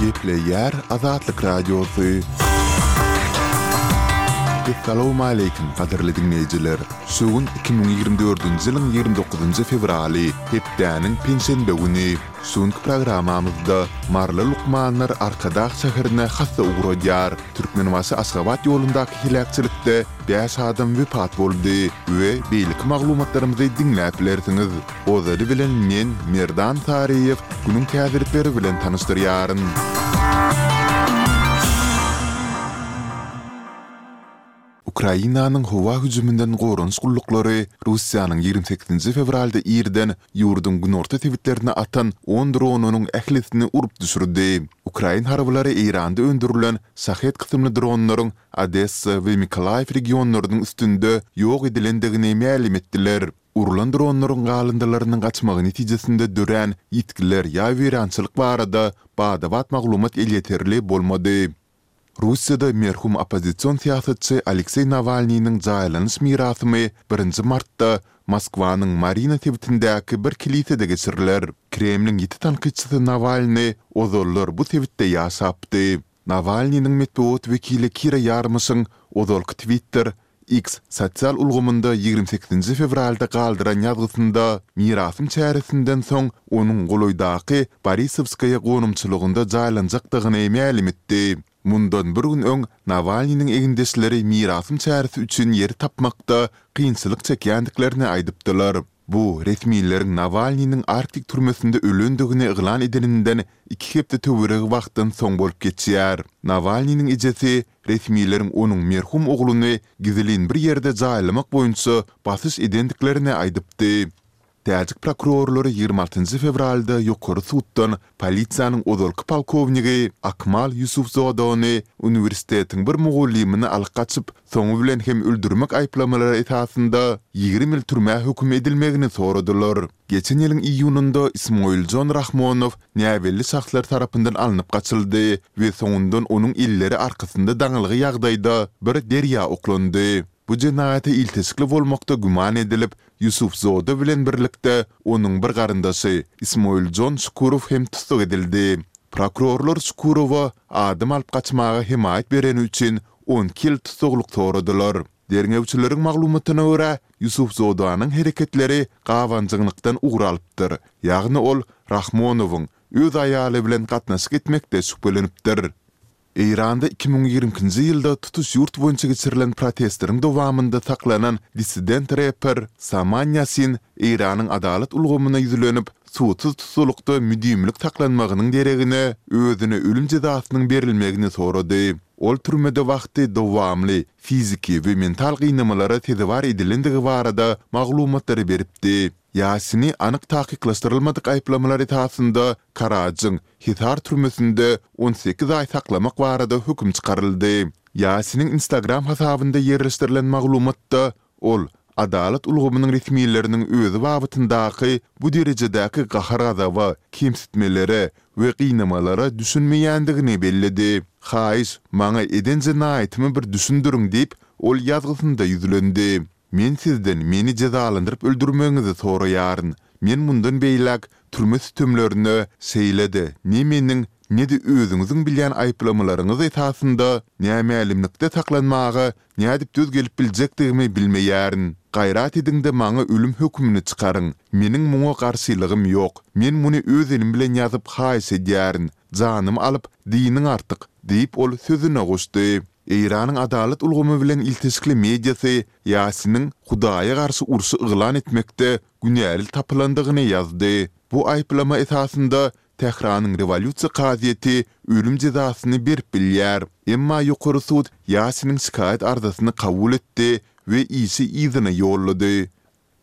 Gepleýär Azatlyk Radiosy. Essalawmaleýkim, gadyrly diňleýjiler! Şu gün iki müň ýigrimi dördünji ýylyň ýigrimi dokuzynjy fewraly, hepdäniň penşenbe güni. Şu günki programmamyzda maryly lukmanlar Arkadag şäherine hassa ugradýar. Türkmenbaşy-Aşgabat ýolundaky heläkçilikde Bäş adam wepat boldy we beýleki maglumatlarymyzy diňläp bilersiňiz. Ozaly bilen men, Merdan Saryýew, günüň kädirikleri bilen tanyşdyrýaryn. Ukrainanyň howa hüjüminden goranyş gulluklary Russiýanyň ýigrimi sekizinji fewralda irden ýurduň günorta sebitlerine atan on dronynyň ählisini urup düşürdi. Ukrain harbylary Eýranda öndürilen Şahed kysymly dronlaryň Odessa we Mykolaýew regionlarynyň üstünde ýok edilendigini mälim etdiler. Urlan dronlaryň galyndylarynyň gaçmagy netijesinde dörän ýitgiler ýa weýrançylyk barada bada-bat maglumat elýeterli bolmady. Russiýada merhum oppozision syýasatçy Alekseý Nawalnynyň jaýlanyş mirasymy birinji martda Moskwanyň Marina sebitindäki bir kilisede geçiriler. Kremliň ýiti tankytçysy Nawalny ozallar bu sebitde ýaşapdy. Nawalnynyň metbugat wekili Kira Ýarmyşyň ozalky Twitter, X, sosial ulgamynda ýigrimi sekizinji fewralda galdyran ýazgysynda, mirasym çäresinden soň onuň golaýdaky Borisowskaýa gonamçylygynda jaýlanjakdygyny mälim etdi. Mundan bir gün öň Nawalnynyň egindeşleri mirasym çäresi üçin ýer tapmakda kynçylyk çekýändiklerini aýdypdylar. Bu, resmileriň Nawalnynyň Arktik türmesinde ölendigini yglan edeninden iki hepde töweregi wagtdan soň bolup geçýär. Nawalnynyň ejesi resmileriň onuň merhum ogluny gizlin bir ýerde jaýlamak boýunça basyş edendiklerini aýdypdy. Täjik prokurorlary ýigrimi altynjy fewralda ýokary suddan Polisiýanyň ozalky polkownigi Akmal Ýusufzoda ony uniwersitetiň bir mugallymyny alyp gaçyp, soňy bilen hem öldürmek aýyplamalary esasynda ýigrimi ýyl türmä höküm edilmegini soradylar. Geçen ýylyň iýunynda Ismoiljon Rahmonow näbelli şahslar tarapyndan alnyp gaçyldy we soňundan onuň elleri arkasynda daňylgy ýagdaýda bir derýa oklandy. Bu jenaýata ilteşikli bolmakda güman edilip, Ýusufzoda bilen birlikde Onuň bir garyndaşy Ismoiljon Şukurow hem tussag edildi. Prokurorlar Şukurowa adam alyp gaçmaga hemaýat bereni üçin on iki ýyl tussaglyk soradylar. Derňewçileriň maglumatyna görä, Ýusufzodanyň hereketleri gabanjyňlykdan ugur alypdyr, ýagny ol Rahmonowyň öz aýaly bilen gatnaşyk etmekde şübhelenipdir. Eýranda iki müň ýigriminji ýylda tutuş ýurt boýunça geçirilen protestleriň dowamynda saklanan dissident repper Saman Ýasin Eýranyň adalat ulgamyna ýüzlenip, sudsyz tutlulykda müdimilik saklanmagynyň deregine, özüne ölüm jezasynyň berilmegini sorady. Ol türmede wagty dowamly fiziki we mental gynamalara sezewar edilendigi barada maglumatlary beripdi. Ýasini anyk takyklaşdyrylmadyk aýyplamalar esasynda Karajyň Hisar türmesinde on sekiz aý saklamak barada höküm çykaryldy. Ýasiniň Instagram hasabynda ýerleşdirilen maglumatda ol adalat ulgamynyň resmileriniň özi babatyndaky bu derejedäki gahar-gazaba, kemsitmelere we gynamalara düşünmeýändigini belledi. Haýyş, maňa eden jenaýatymy bir düşündiriň diýip, ol ýazgysynda ýüzlendi. Men sizden meni jezalandyryp öldürmegiňizi soraýaryn. Men mundan beýläk türme sütemlerine şeýle-de ne meniň, ne-de özüňiziň bilýän aýyplamalaryňyz esasynda nämälimlikde saklanmaga nädip döz gelip biljekdigimi bilmeýärin. Gaýrat ediň-de maňa ölüm hökümini çykaryň. Meniň muňa garşylygym ýok. Men muny öz elim bilen ýazyp haýyş edýärin. Janymy alyp, dynyň artyk, diýip ol sözüne goşdy. Eýranyň adalat ulgamy bilen ilteşikli mediasy Ýasiniň Hudaýa garşy urşy yglan etmekde günäli tapylandygyny ýazdy. Bu aýyplama esasynda Tähranyň rewolýusiýa kazyýeti ölüm jezasyny berip bilýär. Emma ýokary sud Ýasiniň şikaýat arzasyny kabul etdi we işi yzyna ýollady.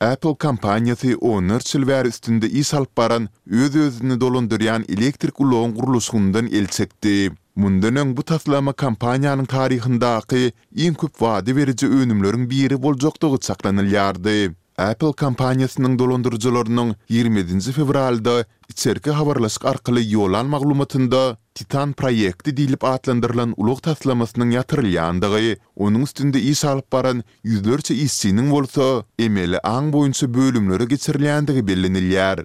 Apple kompaniýasy onlarça ýyl bäri üstünde iş alyp baran öz-özüni dolandyrýan elektrik ulagyň gurluşygyndan el çekdi. Mundan öň bu taslama kompaniýanyň taryhyndaky iň köp wada beriji önümleriň biri boljakdygy çaklanylýardy. Apple kompaniýasynyň dolandyryjylarynyň ýigrimidinji fewralda içerki habarlaşyk arkaly ýollan maglumatynda Titan proýekti diýlip atlandyrylan ulag taslamasynyň ýatyrylýandygy, onuň üstünde iş alyp baran ýüzlerçe işçiniň bolsa emeli aň boýunça bölümlere geçirilýändigi bellenilýär.